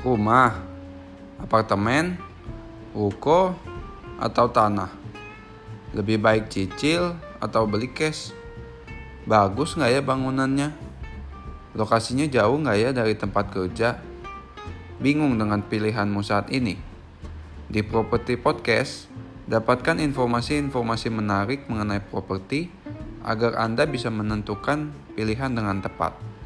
Rumah, apartemen, ruko, atau tanah? Lebih baik cicil atau beli cash? Bagus nggak ya bangunannya? Lokasinya jauh nggak ya dari tempat kerja? Bingung dengan pilihanmu saat ini? Di Property Podcast, dapatkan informasi-informasi menarik mengenai properti agar Anda bisa menentukan pilihan dengan tepat.